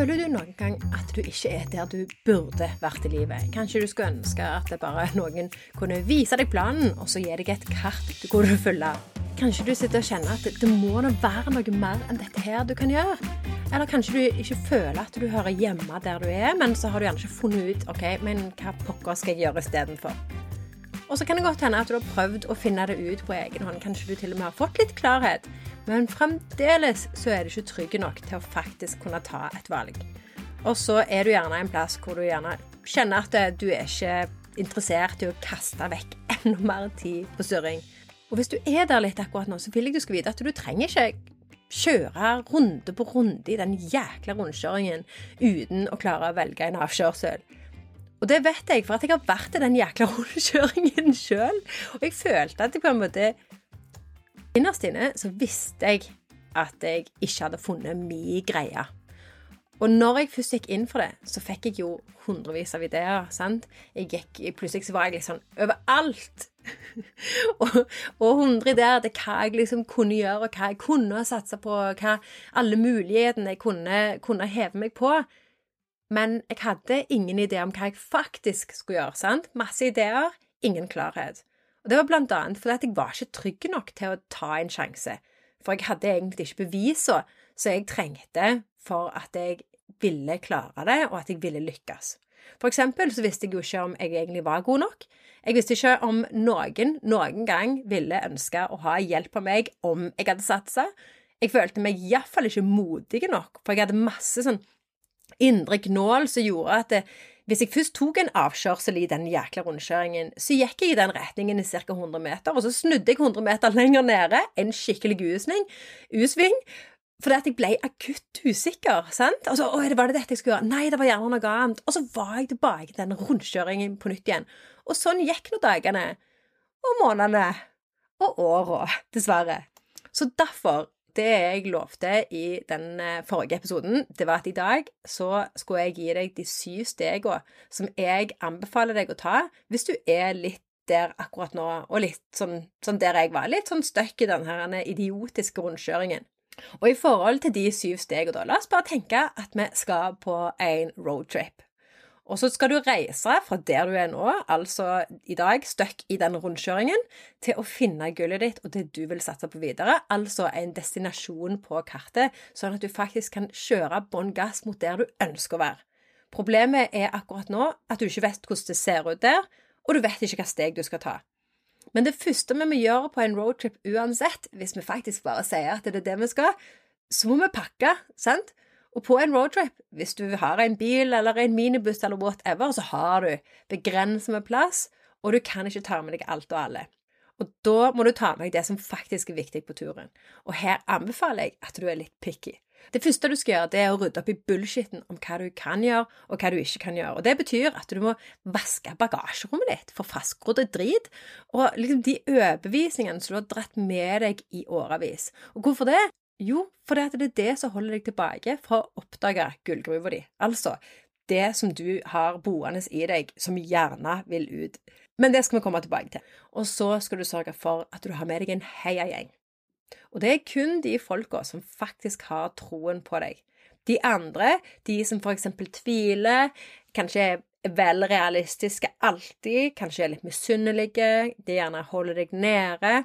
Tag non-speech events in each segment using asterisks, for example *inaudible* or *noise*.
Føler du noen gang at du ikke er der du burde vært i livet? Kanskje du skulle ønske at bare noen kunne vise deg planen, og så gi deg et kart du kunne følge? Kanskje du sitter og kjenner at det må da være noe mer enn dette her du kan gjøre? Eller kanskje du ikke føler at du hører hjemme der du er, men så har du gjerne ikke funnet ut ok, men hva pokker skal jeg gjøre istedenfor? Og så kan det godt hende at du har prøvd å finne det ut på egen hånd. Kanskje du til og med har fått litt klarhet, men fremdeles så er du ikke trygg nok til å faktisk kunne ta et valg. Og så er du gjerne en plass hvor du gjerne kjenner at du er ikke interessert i å kaste vekk *laughs* enda mer tid på surring. Og hvis du er der litt akkurat nå, så vil jeg du skal vite at du trenger ikke kjøre runde på runde i den jækla rundkjøringen uten å klare å velge en avkjørsel. Og det vet jeg, for at jeg har vært i den jækla *laughs* rundkjøringen sjøl. Og jeg følte at jeg på en måte Innerst inne så visste jeg at jeg ikke hadde funnet min greie. Og når jeg først gikk inn for det, så fikk jeg jo hundrevis av ideer. sant? Jeg gikk, Plutselig så var jeg liksom overalt. *laughs* og, og hundre ideer til hva jeg liksom kunne gjøre, og hva jeg kunne satse på, hva alle mulighetene jeg kunne, kunne heve meg på. Men jeg hadde ingen idé om hva jeg faktisk skulle gjøre. sant? Masse ideer, ingen klarhet. Og Det var blant annet fordi at jeg var ikke trygg nok til å ta en sjanse. For jeg hadde egentlig ikke bevisene som jeg trengte for at jeg ville klare det, og at jeg ville lykkes. For eksempel så visste jeg jo ikke om jeg egentlig var god nok. Jeg visste ikke om noen noen gang ville ønske å ha hjelp av meg om jeg hadde satsa. Jeg følte meg iallfall ikke modig nok, for jeg hadde masse sånn indre gnål som gjorde at det, hvis jeg først tok en avkjørsel i den jækla rundkjøringen, så gikk jeg i den retningen i ca. 100 meter, og så snudde jeg 100 meter lenger nede, en skikkelig U-sving, fordi at jeg ble akutt usikker. sant? Altså, å, Var det dette jeg skulle gjøre? Nei, det var gjerne noe annet. Og så var jeg tilbake i den rundkjøringen på nytt igjen. Og sånn gikk nå dagene. Og månedene. Og åra, dessverre. Så derfor det jeg lovte i den eh, forrige episoden, det var at i dag så skulle jeg gi deg de syv stegene som jeg anbefaler deg å ta hvis du er litt der akkurat nå, og litt sånn, sånn der jeg var. Litt sånn støkk i denne idiotiske rundkjøringen. Og i forhold til de syv stegene, da, la oss bare tenke at vi skal på en roadtrip. Og så skal du reise fra der du er nå, altså i dag, støkk i den rundkjøringen, til å finne gullet ditt og det du vil satse på videre, altså en destinasjon på kartet, sånn at du faktisk kan kjøre bånn gass mot der du ønsker å være. Problemet er akkurat nå at du ikke vet hvordan det ser ut der, og du vet ikke hva steg du skal ta. Men det første vi må gjøre på en roadtrip uansett, hvis vi faktisk bare sier at det er det vi skal, så må vi pakke, sant? Og på en roadtrip, hvis du har en bil eller en minibuss eller whatever, så har du begrenset med plass, og du kan ikke ta med deg alt og alle. Og da må du ta med deg det som faktisk er viktig på turen. Og her anbefaler jeg at du er litt picky. Det første du skal gjøre, det er å rydde opp i bullshitten om hva du kan gjøre, og hva du ikke kan gjøre. Og Det betyr at du må vaske bagasjerommet ditt for fastgrodde drit, og liksom de overbevisningene som du har dratt med deg i årevis. Og hvorfor det? Jo, for det er det som holder deg tilbake fra å oppdage gullgruva di. Altså det som du har boende i deg, som gjerne vil ut. Men det skal vi komme tilbake til. Og så skal du sørge for at du har med deg en heiagjeng. Og det er kun de folka som faktisk har troen på deg. De andre, de som eksempel tviler, kanskje er vel realistiske alltid, kanskje er litt misunnelige, de gjerne holder deg nede,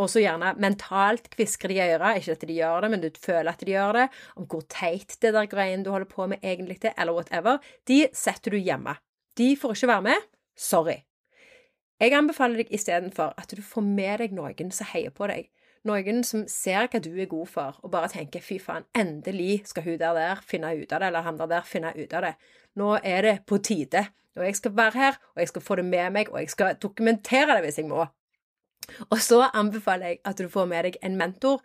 og så gjerne mentalt kvisker de i øret, ikke at de gjør det, men du føler at de gjør det, om hvor teit det der greien du holder på med egentlig er, eller whatever, de setter du hjemme. De får ikke være med. Sorry. Jeg anbefaler deg istedenfor at du får med deg noen som heier på deg. Noen som ser hva du er god for, og bare tenker 'fy faen, endelig skal hun der der finne ut av det', eller han der der finne ut av det. Nå er det på tide. Og jeg skal være her, og jeg skal få det med meg, og jeg skal dokumentere det hvis jeg må. Og så anbefaler jeg at du får med deg en mentor,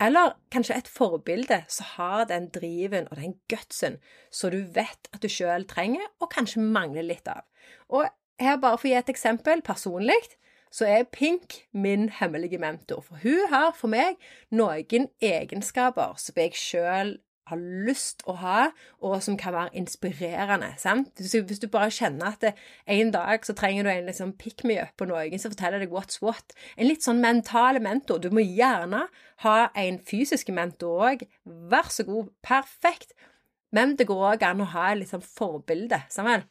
eller kanskje et forbilde som har den driven og den gutsen som du vet at du sjøl trenger, og kanskje mangler litt av. Og her, bare for å gi et eksempel, personlig, så er Pink min hemmelige mentor. For hun har for meg noen egenskaper som jeg sjøl har lyst å ha, og som kan være inspirerende. sant? Hvis du, bare kjenner at det, en dag så trenger du en liksom pick me up på noen som forteller deg what's what. En litt sånn mental mentor. Du må gjerne ha en fysisk mentor òg. Vær så god. Perfekt. Men det går òg an å ha et sånn forbilde. Sammen.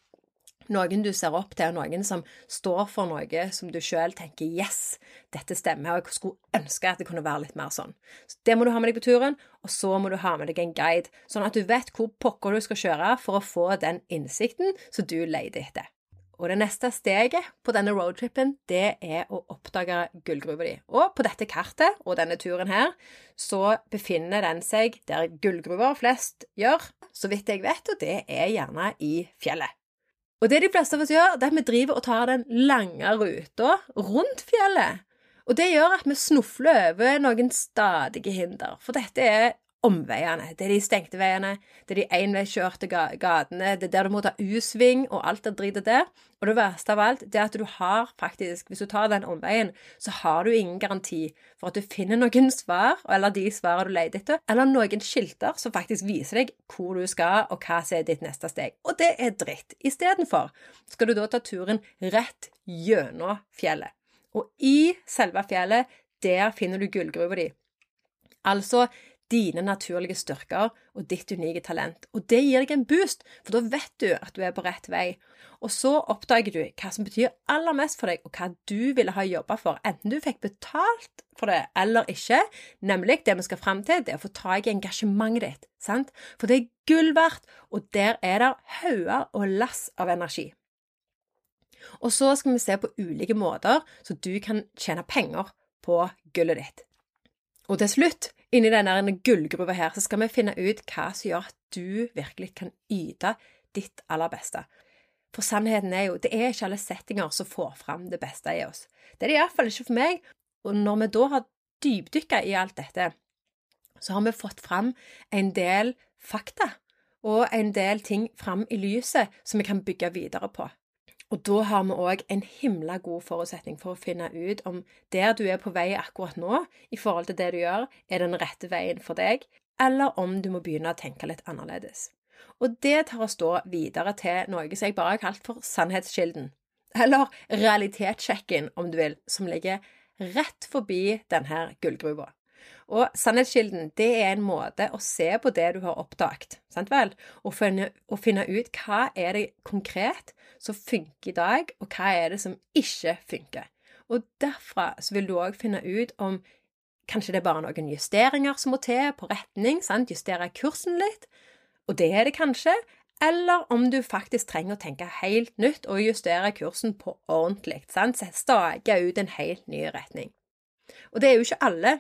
Noen du ser opp til, noen som står for noe som du sjøl tenker 'yes, dette stemmer', og jeg skulle ønske at det kunne være litt mer sånn. Så Det må du ha med deg på turen, og så må du ha med deg en guide, sånn at du vet hvor pokker du skal kjøre for å få den innsikten som du leter etter. Og det neste steget på denne roadtrippen, det er å oppdage gullgruva di. Og på dette kartet og denne turen her, så befinner den seg der gullgruver flest gjør, så vidt jeg vet, og det er gjerne i fjellet. Og det de fleste av oss gjør, det er at vi driver og tar den lange ruta rundt fjellet. Og det gjør at vi snufler over noen stadige hinder. For dette er omveiene. Det er de stengte veiene, det er de enveiskjørte gatene, det er der du må ta U-sving og alt det dritet der. Og det verste av alt det er at du har faktisk, hvis du tar den omveien, så har du ingen garanti for at du finner noen svar, eller de svarene du leter etter, eller noen skilter som faktisk viser deg hvor du skal, og hva som er ditt neste steg. Og det er dritt. Istedenfor skal du da ta turen rett gjennom fjellet. Og i selve fjellet, der finner du gullgruva di. Altså dine naturlige styrker og ditt unike talent. Og det gir deg en boost, for da vet du at du er på rett vei. Og så oppdager du hva som betyr aller mest for deg, og hva du ville ha jobba for, enten du fikk betalt for det eller ikke. Nemlig det vi skal fram til, det er å få tak i engasjementet ditt. sant? For det er gull verdt, og der er det hauger og lass av energi. Og så skal vi se på ulike måter så du kan tjene penger på gullet ditt. Og til slutt, inni denne gullgruva her, så skal vi finne ut hva som gjør at du virkelig kan yte ditt aller beste. For sannheten er jo, det er ikke alle settinger som får fram det beste i oss. Det er det iallfall ikke for meg. Og når vi da har dypdykka i alt dette, så har vi fått fram en del fakta og en del ting fram i lyset som vi kan bygge videre på. Og da har vi òg en himla god forutsetning for å finne ut om der du er på vei akkurat nå, i forhold til det du gjør, er den rette veien for deg, eller om du må begynne å tenke litt annerledes. Og det tar oss da videre til noe som jeg bare har kalt for sannhetskilden, eller realitetssjekken, om du vil, som ligger rett forbi denne gullgruva. Og sannhetskilden det er en måte å se på det du har oppdaget, sant vel? Og finne, og finne ut hva er det konkret som funker i dag, og hva er det som ikke funker. Og derfra så vil du òg finne ut om kanskje det er bare noen justeringer som må til på retning, sant? justere kursen litt, og det er det kanskje, eller om du faktisk trenger å tenke helt nytt og justere kursen på ordentlig, sant? stake ut en helt ny retning. Og det er jo ikke alle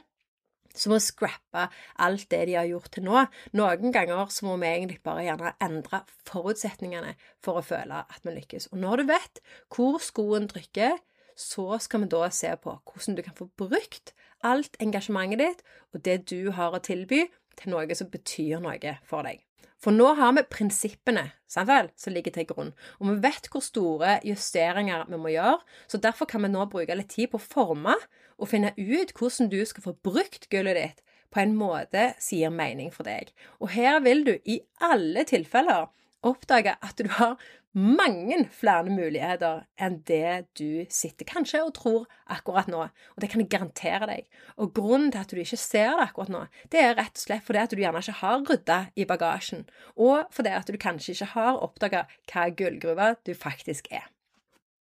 som må scrappe alt det de har gjort til nå. Noen ganger så må vi egentlig bare gjerne endre forutsetningene for å føle at vi lykkes. Og når du vet hvor skoen trykker, så skal vi da se på hvordan du kan få brukt alt engasjementet ditt og det du har å tilby, til noe som betyr noe for deg. For nå har vi prinsippene vel, som ligger til grunn, og vi vet hvor store justeringer vi må gjøre, så derfor kan vi nå bruke litt tid på å forme og finne ut hvordan du skal få brukt gullet ditt på en måte som gir mening for deg. Og her vil du i alle tilfeller oppdage at du har mange flere muligheter enn det du sitter kanskje og tror akkurat nå. Og det kan jeg garantere deg. Og grunnen til at du ikke ser det akkurat nå, det er rett og slett fordi at du gjerne ikke har rydda i bagasjen, og fordi at du kanskje ikke har oppdaga hva gullgruva du faktisk er.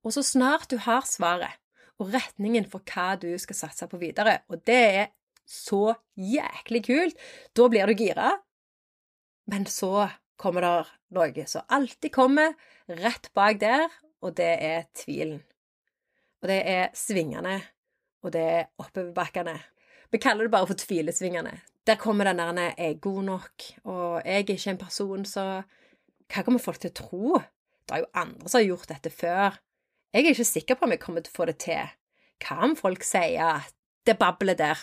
Og så snart du har svaret og retningen for hva du skal satse på videre, og det er så jæklig kult, da blir du gira, men så kommer det noe som alltid kommer rett bak der, og det er tvilen. Og det er svingene, og det er oppoverbakkene. Vi kaller det bare for tvilesvingene. Der kommer den der 'jeg er god nok', og 'jeg er ikke en person så Hva kommer folk til å tro? Det er jo andre som har gjort dette før. Jeg er ikke sikker på om jeg kommer til å få det til. Hva om folk sier at det babler der?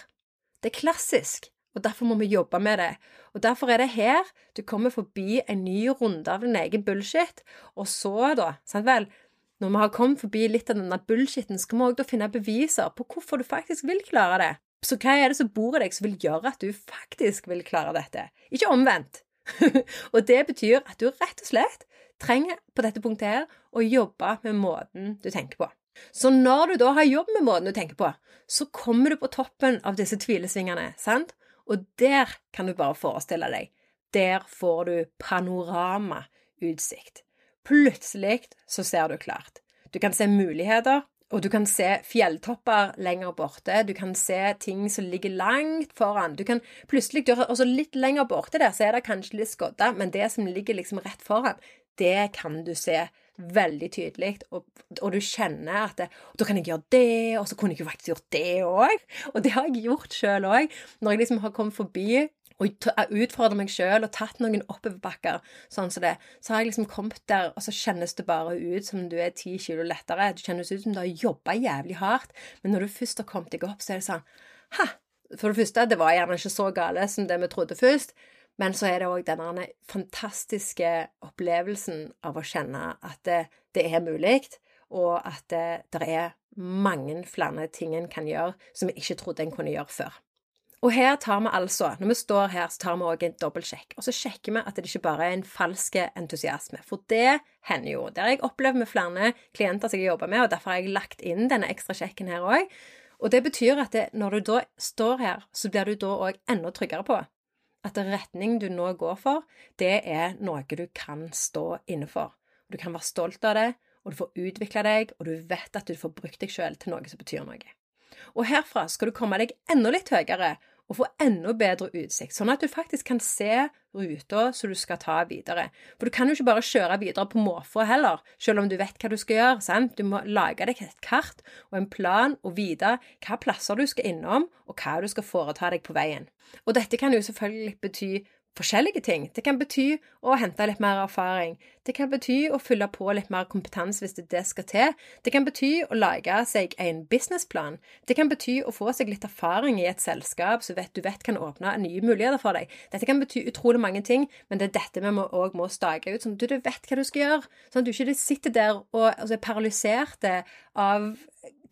Det er klassisk og derfor må vi jobbe med det. Og derfor er det her du kommer forbi en ny runde av din egen bullshit, og så, da, sant vel, når vi har kommet forbi litt av denne bullshiten, skal vi òg finne beviser på hvorfor du faktisk vil klare det. Så hva er det som bor i deg som vil gjøre at du faktisk vil klare dette? Ikke omvendt. *laughs* og det betyr at du rett og slett trenger på dette punktet her å jobbe med måten du tenker på. Så når du da har jobbet med måten du tenker på, så kommer du på toppen av disse tvilesvingene, sant? Og der kan du bare forestille deg. der får du panoramautsikt. Plutselig så ser du klart. Du kan se muligheter, og du kan se fjelltopper lenger borte. Du kan se ting som ligger langt foran. Du kan plutselig også litt lenger borte der, så er det kanskje litt skodda, men det som ligger liksom rett foran, det kan du se veldig tydelig, og, og, du kjenner at det, Da kan jeg gjøre det, og så kunne jeg jo faktisk gjort det òg. Og det har jeg gjort sjøl òg. Når jeg liksom har kommet forbi og utfordra meg sjøl og tatt noen oppoverbakker, sånn som det, så har jeg liksom kommet der, og så kjennes det bare ut som du er ti kilo lettere. Det kjennes ut som du har jobba jævlig hardt, men når du først har kommet deg opp, så er det sånn Ha! For det første, det var gjerne ikke så gale som det vi trodde først, men så er det òg denne fantastiske opplevelsen av å kjenne at det, det er mulig, og at det, det er mange flere ting en kan gjøre som vi ikke trodde en kunne gjøre før. Og her tar vi altså, når vi står her, så tar vi òg en dobbeltsjekk. Og så sjekker vi at det ikke bare er en falsk entusiasme. For det hender jo. Det har jeg opplevd med flere klienter som jeg jobber med, og derfor har jeg lagt inn denne ekstra sjekken her òg. Og det betyr at det, når du da står her, så blir du da òg enda tryggere på at retning du nå går for, det er noe du kan stå inne for. Du kan være stolt av det, og du får utvikle deg, og du vet at du får brukt deg sjøl til noe som betyr noe. Og herfra skal du komme deg enda litt høyere og få enda bedre utsikt, sånn at du faktisk kan se ruta som du skal ta videre. For du kan jo ikke bare kjøre videre på måfå heller, selv om du vet hva du skal gjøre. sant? Du må lage deg et kart og en plan og vite hva plasser du skal innom, og hva du skal foreta deg på veien. Og dette kan jo selvfølgelig bety forskjellige ting. Det kan bety å hente litt mer erfaring. Det kan bety å fylle på litt mer kompetanse hvis det, det skal til. Det kan bety å lage seg en businessplan. Det kan bety å få seg litt erfaring i et selskap så du vet kan åpne nye muligheter for deg. Dette kan bety utrolig mange ting, men det er dette vi òg må, må stake ut, sånn at du vet hva du skal gjøre. Sånn at du ikke sitter der og altså, er paralysert av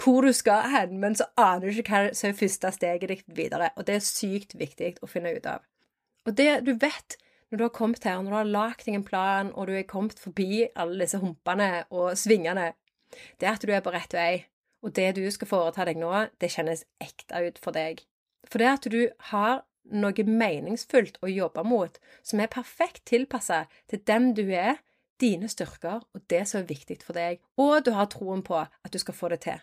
hvor du skal hen, men så aner du ikke hva som er første steget ditt videre. Og det er sykt viktig å finne ut av. Og det du vet når du har kommet her, når du har lagd deg en plan, og du er kommet forbi alle disse humpene og svingene, det er at du er på rett vei. Og det du skal foreta deg nå, det kjennes ekte ut for deg. For det at du har noe meningsfullt å jobbe mot, som er perfekt tilpassa til den du er, dine styrker og det som er viktig for deg, og du har troen på at du skal få det til.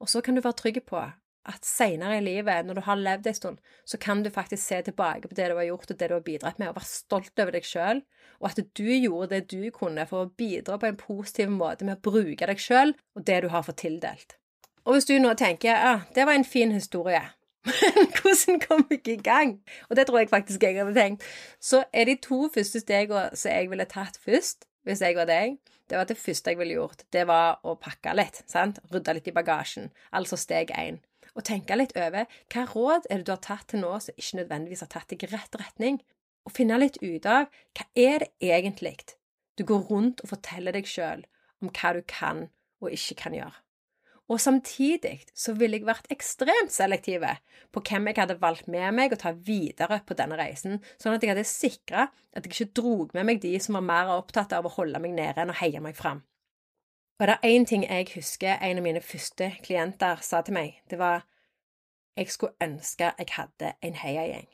Og så kan du være trygg på at seinere i livet, når du har levd en stund, så kan du faktisk se tilbake på det du har gjort, og det du har bidratt med, og være stolt over deg sjøl, og at du gjorde det du kunne for å bidra på en positiv måte med å bruke deg sjøl og det du har fått tildelt. Og hvis du nå tenker ja, det var en fin historie, *laughs* men hvordan kom jeg i gang? Og det tror jeg faktisk jeg hadde tenkt. Så er de to første stegene som jeg ville tatt først, hvis jeg var deg, det var det første jeg ville gjort. Det var å pakke litt, sant? Rydde litt i bagasjen. Altså steg én og tenke litt over hva råd er det du har tatt til nå som ikke nødvendigvis har tatt deg i rett retning, og finne litt ut av hva er det egentlig du går rundt og forteller deg sjøl om hva du kan og ikke kan gjøre. Og samtidig så ville jeg vært ekstremt selektive på hvem jeg hadde valgt med meg å ta videre på denne reisen, sånn at jeg hadde sikra at jeg ikke drog med meg de som var mer opptatt av å holde meg nede enn å heie meg fram. Og det er én ting jeg husker en av mine første klienter sa til meg. Det var jeg skulle ønske jeg hadde en heiagjeng.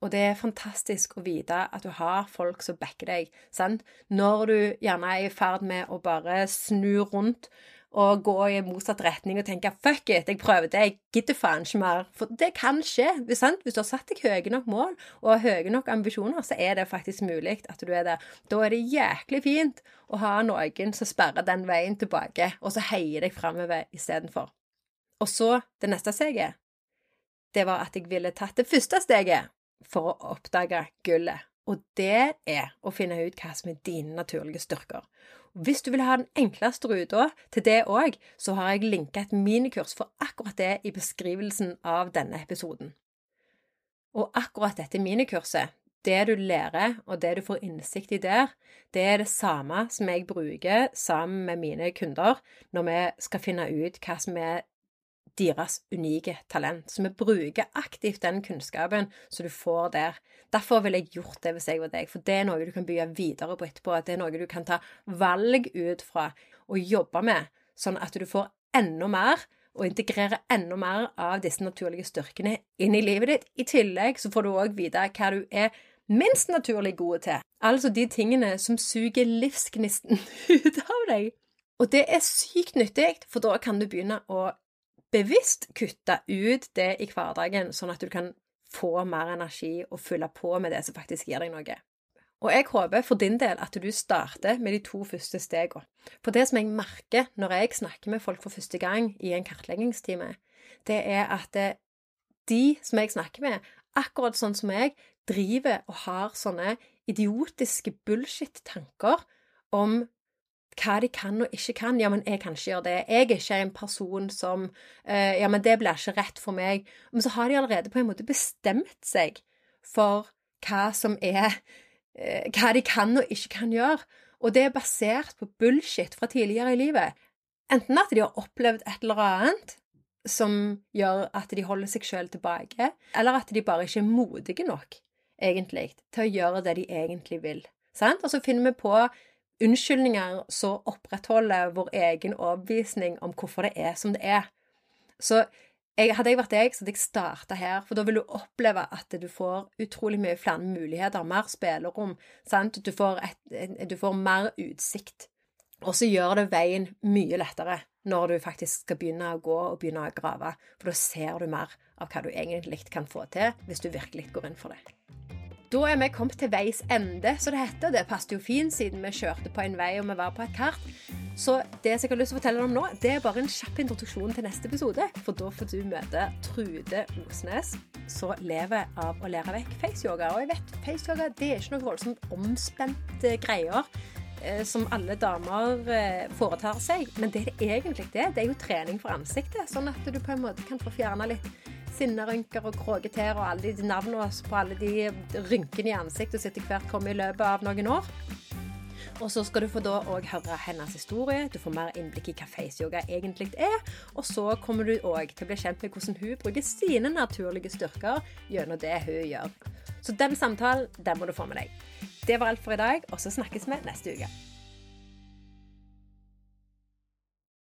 Og det er fantastisk å vite at du har folk som backer deg, sant? Når du gjerne er i ferd med å bare snu rundt og gå i motsatt retning og tenke 'fuck it, jeg prøver det, jeg gidder faen ikke mer'. For det kan skje. Sant? Hvis du har satt deg høye nok mål og høye nok ambisjoner, så er det faktisk mulig at du er der. Da er det jæklig fint å ha noen som sperrer den veien tilbake, og så heier deg framover istedenfor. Og så det neste steget. Det var at jeg ville tatt det første steget for å oppdage gullet. Og det er å finne ut hva som er dine naturlige styrker. Hvis du vil ha den enkleste ruta til det òg, så har jeg linka et minikurs for akkurat det i beskrivelsen av denne episoden. Og akkurat dette minikurset, det du lærer og det du får innsikt i der, det er det samme som jeg bruker sammen med mine kunder når vi skal finne ut hva som er deres unike talent. Så vi bruker aktivt den kunnskapen som du får der. Derfor ville jeg gjort det hvis jeg var deg, for det er noe du kan bygge videre på etterpå. Det er noe du kan ta valg ut fra og jobbe med, sånn at du får enda mer og integrere enda mer av disse naturlige styrkene inn i livet ditt. I tillegg så får du òg vite hva du er minst naturlig gode til. Altså de tingene som suger livsgnisten *laughs* ut av deg. Og det er sykt nyttig, for da kan du begynne å bevisst kutte ut det i hverdagen, sånn at du kan få mer energi og fylle på med det som faktisk gir deg noe. Og jeg håper for din del at du starter med de to første stegene. For det som jeg merker når jeg snakker med folk for første gang i en kartleggingstime, det er at de som jeg snakker med, akkurat sånn som jeg, driver og har sånne idiotiske bullshit-tanker om hva de kan og ikke kan. Ja, men jeg kan ikke gjøre det. Jeg er ikke en person som uh, Ja, men det blir ikke rett for meg. Men så har de allerede på en måte bestemt seg for hva som er uh, Hva de kan og ikke kan gjøre. Og det er basert på bullshit fra tidligere i livet. Enten at de har opplevd et eller annet som gjør at de holder seg sjøl tilbake, eller at de bare ikke er modige nok, egentlig, til å gjøre det de egentlig vil. Sant? Og så finner vi på unnskyldninger som opprettholder vår egen overbevisning om hvorfor det er som det er. Så jeg, hadde jeg vært deg, så hadde jeg starta her, for da vil du oppleve at du får utrolig mye flere muligheter, mer spillerom, sant? Du får, et, du får mer utsikt. Og så gjør det veien mye lettere når du faktisk skal begynne å gå og begynne å grave, for da ser du mer av hva du egentlig kan få til hvis du virkelig går inn for det. Da er vi kommet til veis ende, så det heter. Det passet jo fint siden vi kjørte på en vei og vi var på et kart. Så det som jeg har lyst til å fortelle deg om nå, det er bare en kjapp introduksjon til neste episode. For da får du møte Trude Osnes, som lever av å lære vekk faceyoga. Og jeg vet, faceyoga det er ikke noe voldsomt omspente greier eh, som alle damer eh, foretar seg. Men det det egentlig er, det er jo trening for ansiktet. Sånn at du på en måte kan få fjerna litt sinnerynker og kråketær og alle de navnene på alle de rynkene i ansiktet som etter hvert kommer i løpet av noen år. Og så skal du få da òg høre hennes historie, du får mer innblikk i hva faceyoga egentlig er, og så kommer du òg til å bli kjent med hvordan hun bruker sine naturlige styrker gjennom det hun gjør. Så den samtalen, den må du få med deg. Det var alt for i dag, og så snakkes vi neste uke.